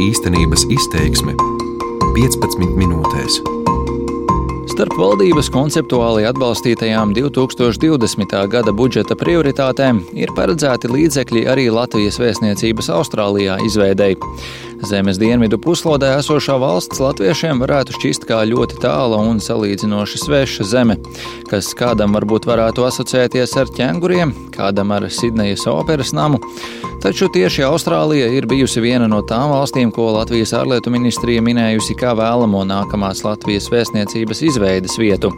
Īstenības izteiksme 15 minūtēs. Starp valdības konceptuāli atbalstītajām 2020. gada budžeta prioritātēm ir paredzēti līdzekļi arī Latvijas vēstniecības Austrālijā izveidei. Zemes dienvidu puslodē esošā valsts latviešiem varētu šķist kā ļoti tāla un salīdzinoši sveša zeme, kas kādam varbūt varētu asociēties ar ķēnguriem, kādam ar Sidnejas operas namu. Taču tieši Austrālija ir bijusi viena no tām valstīm, ko Latvijas ārlietu ministrija minējusi kā vēlamo nākamās Latvijas vēstniecības izveidas vietu.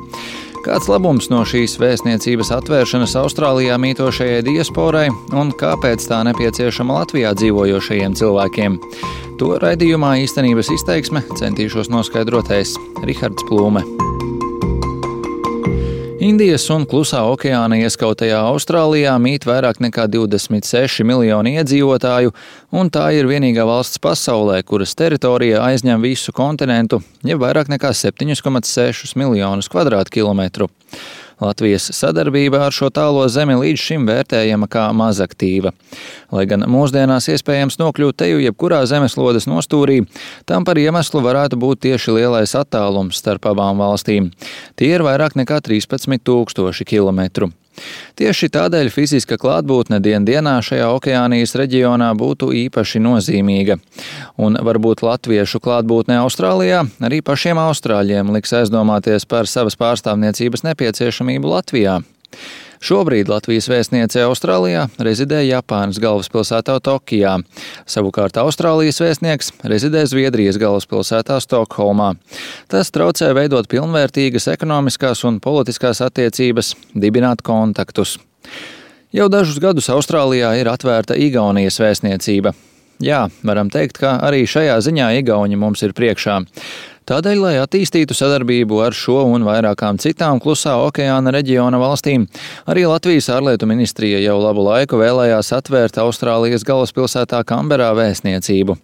Kāds labums no šīs vēstniecības atvēršanas Austrālijā mītošajai diasporai un kāpēc tā nepieciešama Latvijā dzīvojošajiem cilvēkiem? To raidījumā īstenības izteiksme centīšos noskaidrot es, Rihards Plūme. Indijas un Klusā okeāna ieskautajā Austrālijā mīt vairāk nekā 26 miljoni iedzīvotāju, un tā ir vienīgā valsts pasaulē, kuras teritorija aizņem visu kontinentu, ja vairāk nekā 7,6 miljonus kvadrātkilometru. Latvijas sadarbība ar šo tālo zemi līdz šim vērtējama kā mazaktīva. Lai gan mūsdienās iespējams nokļūt teju jebkurā zemeslodes nostūrī, tam par iemeslu varētu būt tieši lielais attālums starp abām valstīm. Tie ir vairāk nekā 13 tūkstoši kilometru. Tieši tādēļ fiziska klātbūtne dien dienā šajā okeānijas reģionā būtu īpaši nozīmīga. Un varbūt latviešu klātbūtne Austrālijā arī pašiem austrāļiem liks aizdomāties par savas pārstāvniecības nepieciešamību Latvijā. Šobrīd Latvijas vēstniece Austrālijā rezidē Japānas galvaspilsētā Tokijā. Savukārt Austrālijas vēstnieks rezidē Zviedrijas galvaspilsētā Stokholmā. Tas traucē veidot pilnvērtīgas ekonomiskās un politiskās attiecības, dibināt kontaktus. Jau dažus gadus Austrālijā ir atvērta Igaunijas vēstniecība. Jā, varam teikt, ka arī šajā ziņā Igauni mums ir priekšā. Tādēļ, lai attīstītu sadarbību ar šo un vairākām citām klusā okeāna reģiona valstīm, arī Latvijas ārlietu ministrija jau labu laiku vēlējās atvērt Austrālijas galvaspilsētā Kamberā vēstniecību.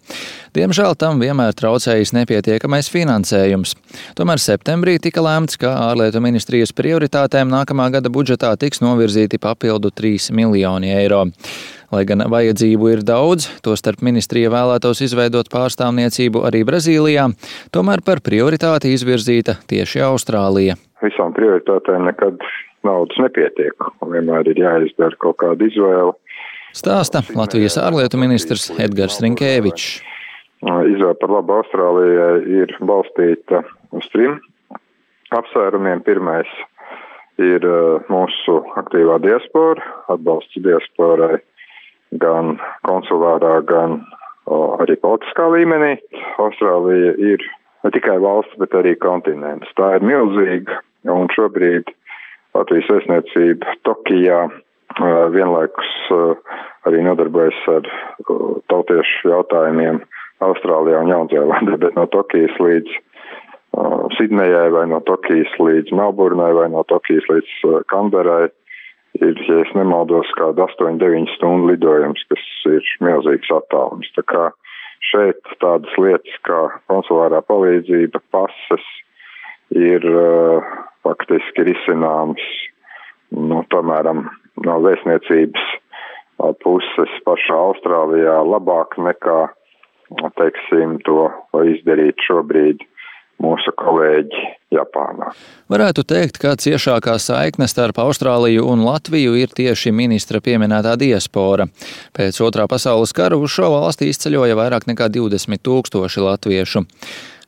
Diemžēl tam vienmēr traucējis nepietiekamais finansējums. Tomēr septembrī tika lēmts, ka ārlietu ministrijas prioritātēm nākamā gada budžetā tiks novirzīti papildu 3 miljoni eiro. Lai gan vajadzību ir daudz, tostarp ministrija vēlētos izveidot pārstāvniecību arī Brazīlijā, tomēr par prioritāti izvirzīta tieši Austrālija. Visām prioritātēm nekad naudas nepietiek, un vienmēr ir jāizdara kaut kāda izvēle. Stāsta Latvijas ārlietu ministrs Edgars Rinkēvičs. Izvēle par labu Austrālijai ir balstīta uz trim apsvērumiem. Pirmais ir uh, mūsu aktīvā diaspora, atbalsts diasporai gan konsulārā, gan o, arī politiskā līmenī. Austrālija ir ne tikai valsts, bet arī kontinents. Tā ir milzīga, un šobrīd Latvijas vēstniecība Tokijā vienlaikus arī nodarbojas ar tautiešu jautājumiem Austrālijā un Jaunzēlandē, bet no Tokijas līdz Sidnejai vai no Tokijas līdz Melburnai vai no Tokijas līdz Kanberai ir, ja es nemaldos, kāda 8-9 stundu lidojums, kas ir milzīgs attālums. Tā kā šeit tādas lietas kā konsulārā palīdzība, pases ir uh, faktiski risināms, nu, tomēram, no vēstniecības uh, puses pašā Austrālijā labāk nekā, teiksim, to izdarīt šobrīd mūsu kolēģi Japānā. Varētu teikt, ka ciešākā saikne starp Austrāliju un Latviju ir tieši ministra pieminētā diaspora. Pēc otrā pasaules kara uz šo valsti izceļoja vairāk nekā 20 tūkstoši latviešu.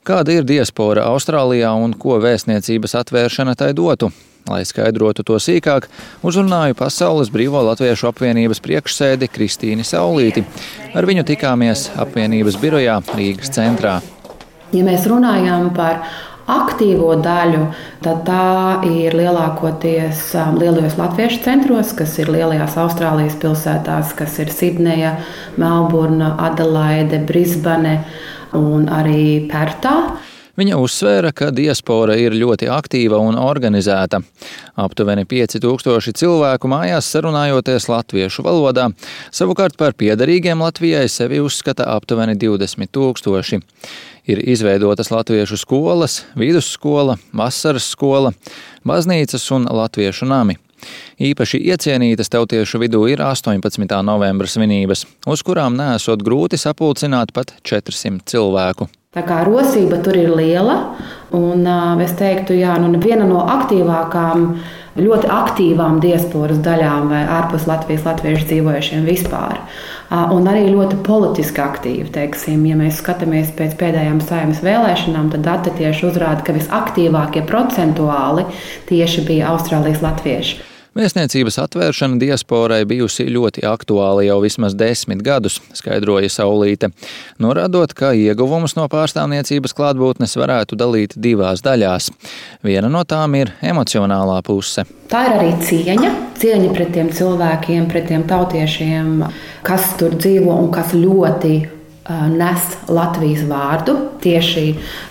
Kāda ir diaspora Austrālijā un ko vēstniecības atvēršana tai dotu? Lai skaidrotu to sīkāk, uzrunāju Pasaules Brīvo Latviešu apvienības priekšsēdi Kristīni Saulīti. Ar viņu tikāmies apvienības birojā Rīgas centrā. Ja mēs runājam par aktīvo daļu, tad tā ir lielākoties um, lielajos latviešu centros, kas ir lielajās Austrālijas pilsētās, kas ir Sidneja, Melburna, Adelaide, Brisbane un arī Pertā. Viņa uzsvēra, ka diaspora ir ļoti aktīva un organizēta. Aptuveni 5000 cilvēku mājās sarunājoties latviešu valodā, savukārt par piederīgiem Latvijai sevi uzskata aptuveni 20 tūkstoši. Ir izveidotas latviešu skolas, vidusskola, vasaras skola, baznīcas un latviešu nami. Īpaši iecienītas tautiešu vidū ir 18. novembra svinības, uz kurām nesot grūti sapulcināt pat 400 cilvēku. Tā kā rosība tur ir liela, un es teiktu, jā, nu, viena no aktīvākām, ļoti aktīvām diasporas daļām vai ārpus Latvijas latviešu dzīvojušiem vispār. Un arī ļoti politiski aktīvi. Teiksim, ja mēs skatāmies pēc pēdējām saimnes vēlēšanām, tad dati tieši uzrāda, ka visaktīvākie procentuāli tieši bija Austrālijas latvieši. Vēstniecības atvēršana diasporai bijusi ļoti aktuāla jau vismaz desmit gadus, skaidroja Saulīte, norādot, ka ieguvumus no pārstāvniecības klātbūtnes varētu dalīt divās daļās. Viena no tām ir emocionālā puse. Tā ir arī cieņa, cieņa pret tiem cilvēkiem, pret tiem tautiešiem, kas tur dzīvo un kas ļoti nes Latvijas vārdu tieši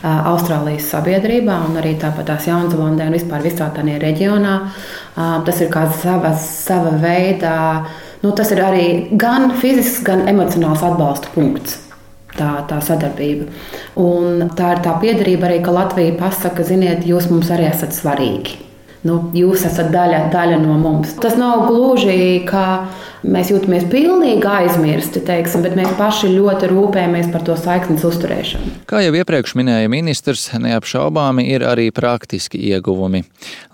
Austrālijas sabiedrībā un arī tāpat tās Jaunzēlandē un vispār visā tādā reģionā. Tas ir kā sava, sava veida, nu, tas ir arī gan fizisks, gan emocionāls atbalsta punkts. Tā, tā sadarbība. Un tā ir tā piederība arī, ka Latvija pasaka, ziniet, jūs mums arī esat svarīgi. Nu, jūs esat daļa, daļa no mums. Tas nav gluži kā Mēs jūtamies pilnīgi aizmirsti, teiksim, bet mēs paši ļoti rūpējamies par to saiknes uzturēšanu. Kā jau iepriekš minēja ministrs, neapšaubāmi ir arī praktiski ieguvumi.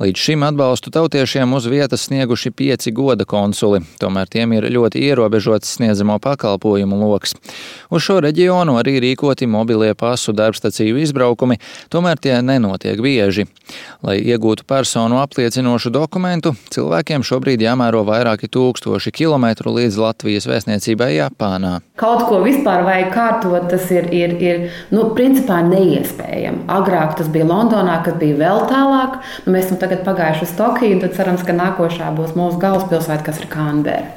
Līdz šim atbalstu tautiešiem uz vietas snieguši pieci goda konsuli, tomēr tiem ir ļoti ierobežots sniedzamo pakalpojumu lokus. Uz šo reģionu arī rīkoti mobilie pasu darbstaciju izbraukumi, tomēr tie nenotiek bieži. Lai iegūtu personu apliecinošu dokumentu, cilvēkiem šobrīd jāmēro vairāki tūkstoši kilometru līdz Latvijas vēstniecībai Japānā. Kaut ko vispār vajag kārtot, tas ir, ir, ir nu, principā neiespējami. Agrāk tas bija Londonā, kas bija vēl tālāk. Nu, mēs esam tagad pagājuši uz Tokiju, tad cerams, ka nākošā būs mūsu galvaspilsēta, kas ir Canberra.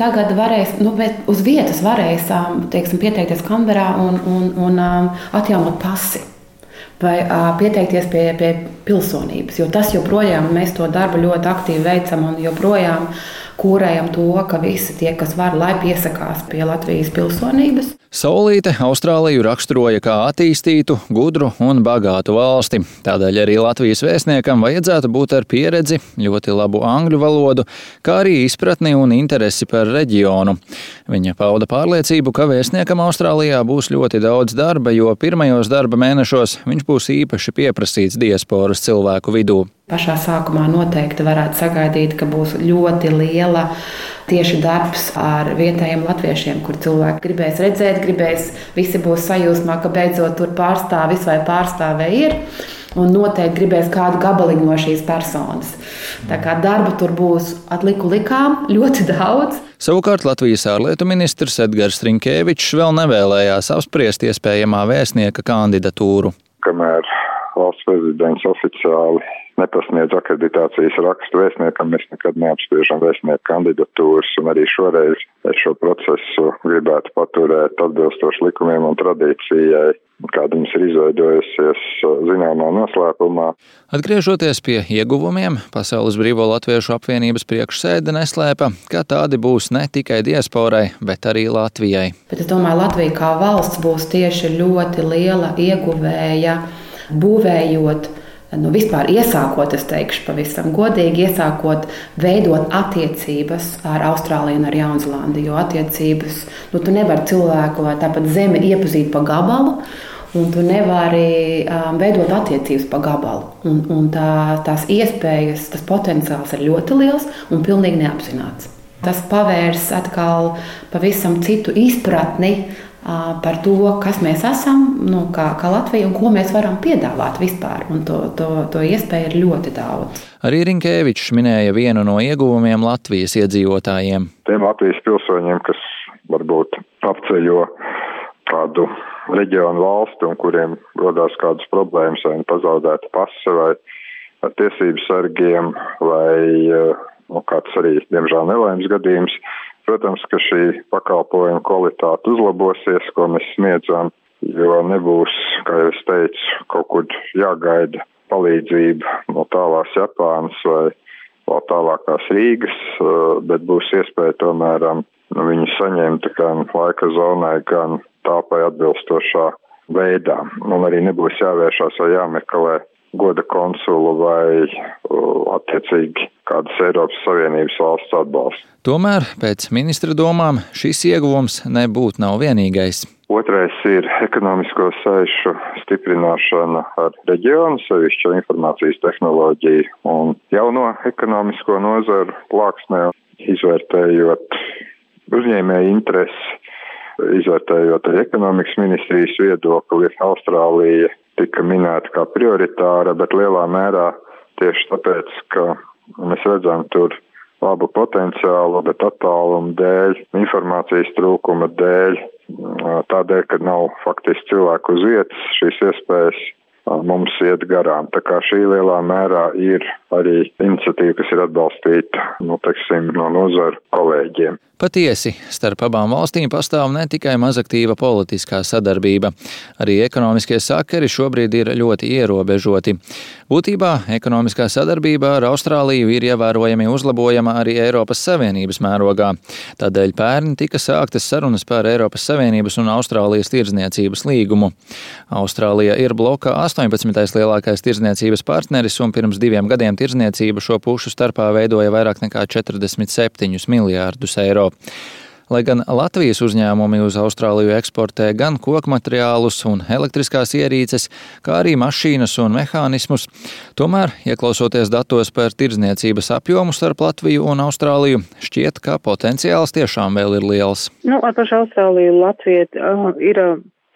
Tagad varēs, nu, uz vietas varēs teiksim, pieteikties Canberrā un, un, un atjaunot pasi vai uh, pieteikties pie, pie pilsonības. Jo tas joprojām mēs to darbu ļoti aktīvi veicam un joprojām kūrējam to, ka visi tie, kas var, lai piesakās pie Latvijas pilsonības. Saulīte Austrāliju raksturoja kā attīstītu, gudru un bagātu valsti. Tādēļ arī Latvijas vēstniekam vajadzētu būt ar pieredzi, ļoti labu angļu valodu, kā arī izpratni un interesi par reģionu. Viņa pauda pārliecību, ka vēstniekam Austrālijā būs ļoti daudz darba, jo pirmajos darba mēnešos viņš būs īpaši pieprasīts diasporas cilvēku vidū. Pašā sākumā noteikti varētu sagaidīt, ka būs ļoti liela tieši darbs ar vietējiem latviešiem, kur cilvēki gribēs redzēt, gribēs, visi būs sajūsmā, ka beidzot tur pārstāvis vai pārstāvē ir. Un noteikti gribēs kādu gabaliņu no šīs personas. Tā kā darba tur būs atliku likām ļoti daudz. Savukārt Latvijas ārlietu ministrs Edgars Rinkēvičs vēl nevēlējās apspriest iespējamā vēstnieka kandidatūru. Kamēr valsts prezidents oficiāli nepasniedz akreditācijas rakstu vēstniekam, mēs nekad neapspriežam vēstnieku kandidatūras, un arī šoreiz es šo procesu gribētu paturēt atbilstoši likumiem un tradīcijai, kāda mums ir izveidojusies zināmā noslēpumā. Atgriežoties pie ieguvumiem, Pasaules Brīvo Latviešu apvienības priekšsēde neslēpa, ka tādi būs ne tikai diasporai, bet arī Latvijai. Bet es domāju, Latvija kā valsts būs tieši ļoti liela ieguvēja būvējot nu, vispār iesākot, es teikšu, pavisam godīgi, iesākot veidot attiecības ar Austrāliju un ar Jaunzēlandi. Jo attiecības, nu, tu nevari cilvēku vai tāpat zemi iepazīt pa gabalu. Un tu nevari um, veidot attiecības pa gabalu. Un, un tā, tās iespējas, tas potenciāls ir ļoti liels un pilnīgi neapzināts. Tas pavērs atkal pavisam citu izpratni par to, kas mēs esam, nu, kā, kā Latvija un ko mēs varam piedāvāt vispār. Un to, to, to iespēju ir ļoti daudz. Arī Rinkēvičs minēja vienu no ieguvumiem Latvijas iedzīvotājiem. Tiem Latvijas pilsoņiem, kas varbūt apceļo kādu reģionu valsti un kuriem rodās kādas problēmas, vai nu pazaudēta pase, vai ar tiesību sargiem, vai nu, kāds arī, diemžēl, nelaimes gadījums Protams, ka šī pakalpojuma kvalitāte uzlabosies, ko mēs sniedzam, jo nebūs, kā jau es teicu, kaut kur jāgaida palīdzība no tālās Japānas vai vēl tālākās Rīgas, eh, bet būs iespēja tomēr nu, viņu saņemt gan laika zonai, gan tāpai atbilstošā veidā. Un arī nebūs jāvēršās vai jāmeklē goda konsulu vai attiecīgi kādas Eiropas Savienības valsts atbalstu. Tomēr, pēc ministra domām, šis ieguvums nebūtu nav vienīgais. Otrais ir ekonomisko saišu stiprināšana ar reģionu, sevišķo informācijas tehnoloģiju un jauno ekonomisko nozaru plāksnē, izvērtējot uzņēmēju interesi, izvērtējot arī ekonomikas ministrijas viedokli. Austrālija tika minēta kā prioritāra, bet lielā mērā tieši tāpēc, ka mēs redzam tur labu potenciālu, bet attālumu dēļ, informācijas trūkuma dēļ, tādēļ, ka nav faktiski cilvēku uz vietas, šīs iespējas mums iet garām. Tā kā šī lielā mērā ir arī iniciatīva, kas ir atbalstīta nu, teiksim, no nozaru kolēģiem. Patiesi, starp abām valstīm pastāv ne tikai mazaktīva politiskā sadarbība, arī ekonomiskie sakari šobrīd ir ļoti ierobežoti. Būtībā ekonomiskā sadarbība ar Austrāliju ir ievērojami uzlabojama arī Eiropas Savienības mērogā. Tādēļ pērn tika sāktas sarunas par Eiropas Savienības un Austrālijas tirdzniecības līgumu. Austrālija ir bloka 18. lielākais tirdzniecības partneris, un pirms diviem gadiem tirdzniecība šo pušu starpā veidoja vairāk nekā 47 miljārdus eiro. Lai gan Latvijas uzņēmumi uz Austrāliju eksportē gan koku materiālus un elektriskās ierīces, kā arī mašīnas un mehānismus, tomēr, ieklausoties datos par tirdzniecības apjomu starp Latviju un Austrāliju, šķiet, ka potenciāls tiešām vēl ir liels. Nu, ar pašu Austrāliju Latvija uh, ir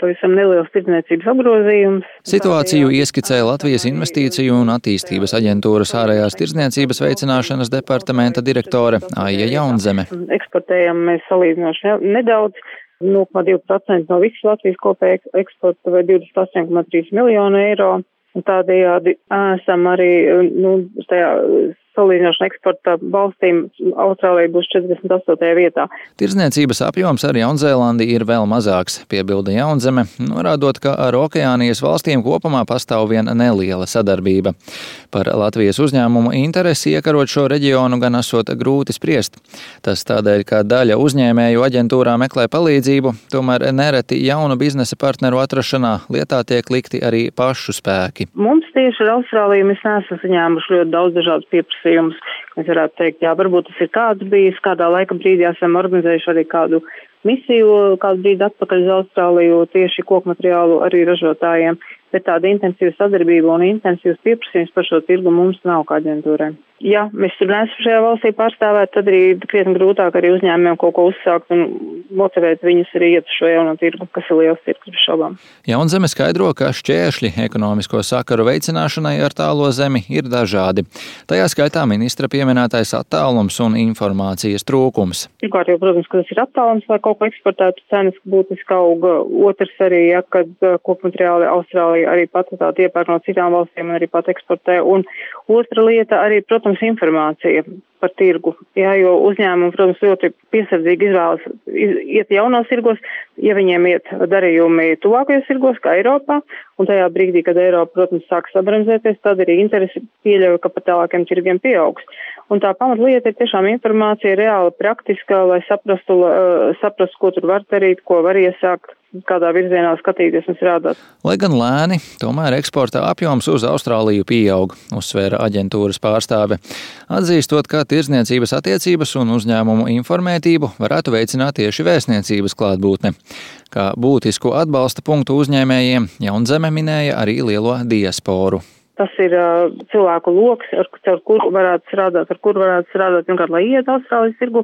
pavisam neliels tirdzniecības apgrozījums. Situāciju ieskicēja Latvijas Investīciju un attīstības aģentūras ārējās tirdzniecības veicināšanas departamenta direktore Aija Jaunzeme. Eksportējam mēs salīdzinoši nedaudz. 0,2% no visas Latvijas kopējā eksporta vai 28,3 miljonu eiro. Tādējādi esam arī nu, tajā salīdzinoši eksporta valstīm Austrālija būs 48. vietā. Tirzniecības apjoms ar Jaunzēlandi ir vēl mazāks, piebilda Jaunzeme, norādot, ka ar Okeānijas valstīm kopumā pastāv viena neliela sadarbība. Par Latvijas uzņēmumu interesi iekarot šo reģionu gan esot grūti spriest. Tas tādēļ, ka daļa uzņēmēju aģentūrā meklē palīdzību, tomēr nereti jaunu biznesa partneru atrašanā lietā tiek likti arī pašu spēki. Mums tieši ar Austrāliju mēs neesam saņēmuši ļoti daudz dažādu pieprasījumu pieprasījums. Mēs varētu teikt, jā, varbūt tas ir kāds bijis, kādā laika brīdī esam organizējuši arī kādu misiju kādu brīdi atpakaļ uz Austrāliju tieši koku materiālu arī ražotājiem, bet tāda intensīva sadarbība un intensīvs pieprasījums par šo tirgu mums nav kā aģentūrai ja mēs tur neesam šajā valstī pārstāvēt, tad arī krietni grūtāk arī uzņēmumiem kaut ko uzsākt un motivēt viņus arī iet uz šo jauno tirgu, kas ir liels tirgus bez šaubām. Jaunzeme skaidro, ka šķēršļi ekonomisko sakaru veicināšanai ar tālo zemi ir dažādi. Tajā skaitā ministra pieminētais attālums un informācijas trūkums. Pirmkārt, jau, protams, ka tas ir attālums, lai kaut ko eksportētu, cenas būtiski auga. Otrs arī, ja, kad uh, kopmateriāli Austrālija arī pati tā iepērk no citām valstīm un arī pat eksportē. Un otra lieta arī, protams, protams, informācija par tirgu. Jā, jo uzņēmumi, protams, ļoti piesardzīgi izvēlas iet jaunos tirgos, ja viņiem iet darījumi tuvākajos tirgos, kā Eiropā, un tajā brīdī, kad Eiropa, protams, sāk sabranzēties, tad arī interesi pieļauj, ka pat tālākiem tirgiem pieaugs. Un tā pamatlieta ir tiešām informācija reāli praktiska, lai saprastu, uh, saprastu, ko tur var darīt, ko var iesākt, kādā virzienā skatīties un strādāt. Lai gan lēni, tomēr eksporta apjoms uz Austrāliju pieaug, uzsvēra aģentūras pārstāve. Atzīstot, ka tirzniecības attiecības un uzņēmumu informētību varētu veicināt tieši vēstniecības klātbūtne. Kā būtisku atbalsta punktu uzņēmējiem Jaunzeme minēja arī lielo diasporu. Tas ir uh, cilvēku lokus, ar, ar kuru varētu strādāt, ar kuru varētu strādāt, pirmkārt, lai iet Austrālijas tirgu,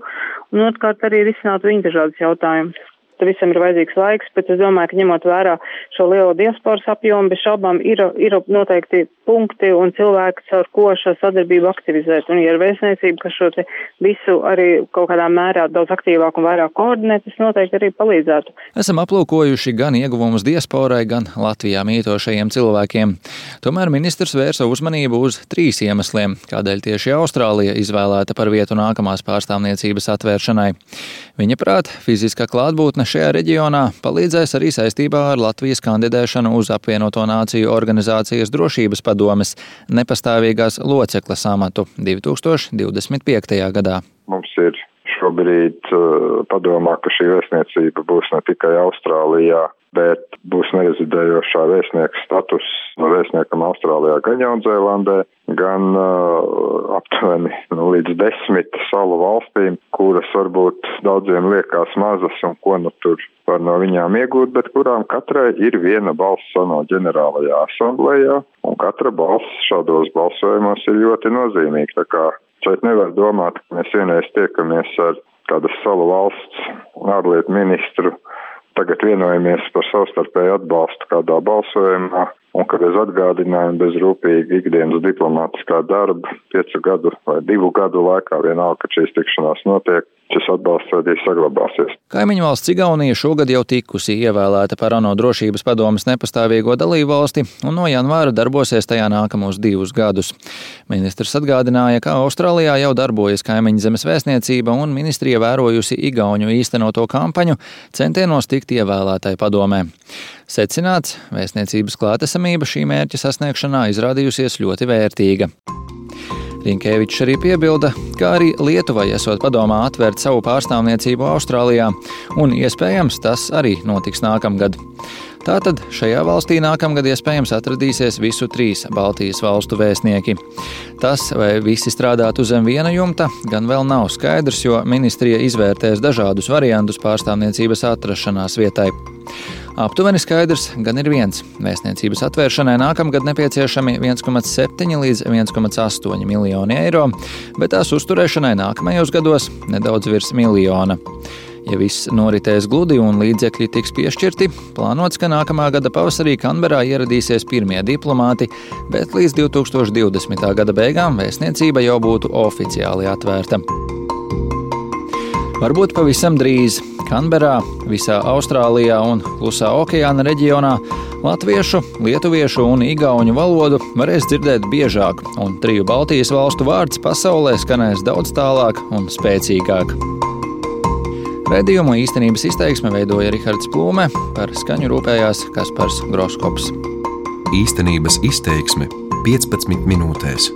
un otrkārt arī risināt viņu dažādas jautājumus tam visam ir vajadzīgs laiks, bet es domāju, ka ņemot vērā šo lielo diasporas apjomu, bez šaubām ir, ir noteikti punkti un cilvēki, ar ko šo sadarbību aktivizēt. Un, ja ir vēstniecība, kas šo te visu arī kaut kādā mērā daudz aktīvāk un vairāk koordinē, tas noteikti arī palīdzētu. Esam aplūkojuši gan ieguvumus diasporai, gan Latvijā mītošajiem cilvēkiem. Tomēr ministrs vērsa uzmanību uz trīs iemesliem, kādēļ tieši Austrālija izvēlēta par vietu nākamās pārstāvniecības atvēršanai. Viņa prāt, fiziskā klātbūtne šajā reģionā palīdzēs arī saistībā ar Latvijas kandidēšanu uz apvienoto nāciju organizācijas drošības padomes nepastāvīgās locekles amatu 2025. gadā. Mums ir šobrīd uh, padomā, ka šī vēstniecība būs ne tikai Austrālijā, bet būs nerezidējošā vēstnieka status no vēstniekam Austrālijā, gan Jaunzēlandē, gan uh, aptuveni nu, līdz desmit salu valstīm, kuras varbūt daudziem liekas mazas un ko nu tur var no viņām iegūt, bet kurām katrai ir viena balss ANO ģenerālajā asamblējā, un katra balss šādos balsojumos ir ļoti nozīmīga. Tā kā šeit nevar domāt, ka mēs vienreiz tiekamies ar kādas salu valsts ārlietu ministru. Tagad vienojamies par savstarpēju atbalstu kādā balsojumā, un ka bez atgādinājuma, bez rūpīga ikdienas diplomātiskā darba, piecu gadu vai divu gadu laikā, vienalga, ka šīs tikšanās notiek, šis atbalsts arī saglabāsies. Kaimiņu valsts Igaunija šogad jau tikusi ievēlēta par ANO drošības padomas nepastāvīgo dalību valsti un no janvāra darbosies tajā nākamos divus gadus. Ministrs atgādināja, ka Austrālijā jau darbojas kaimiņu zemes vēstniecība un ministrija vērojusi Igauņu īstenoto kampaņu centienos tikt ievēlētai padomē. Secināts, vēstniecības klātesamība šī mērķa sasniegšanā izrādījusies ļoti vērtīga. Rinkēvičs arī piebilda, ka arī Lietuvai esot padomā atvērt savu pārstāvniecību Austrālijā, un iespējams tas arī notiks nākamgad. Tātad šajā valstī nākamgad iespējams atradīsies visu trīs Baltijas valstu vēstnieki. Tas, vai visi strādātu zem viena jumta, gan vēl nav skaidrs, jo ministrija izvērtēs dažādus variantus pārstāvniecības atrašanās vietai. Aptuveni skaidrs gan ir viens. Vēstniecības atvēršanai nākamgad nepieciešami 1,7 līdz 1,8 miljoni eiro, bet tās uzturēšanai nākamajos gados nedaudz virs miljona. Ja viss noritēs gludi un līdzekļi tiks piešķirti, plānots, ka nākamā gada pavasarī Kanberā ieradīsies pirmie diplomāti, bet līdz 2020. gada beigām vēstniecība jau būtu oficiāli atvērta. Varbūt pavisam drīz Kanberā, visā Austrālijā un Klusā okeāna reģionā latviešu, lietuviešu un igauņu valodu varēs dzirdēt biežāk, un triju Baltijas valstu vārds pasaulē skanēs daudz tālāk un spēcīgāk. Redījumu īstenības izteiksme veidoja Rihards Plūme, par skaņu rūpējās Kaspars Groskops. Īstenības izteiksme 15 minūtēs.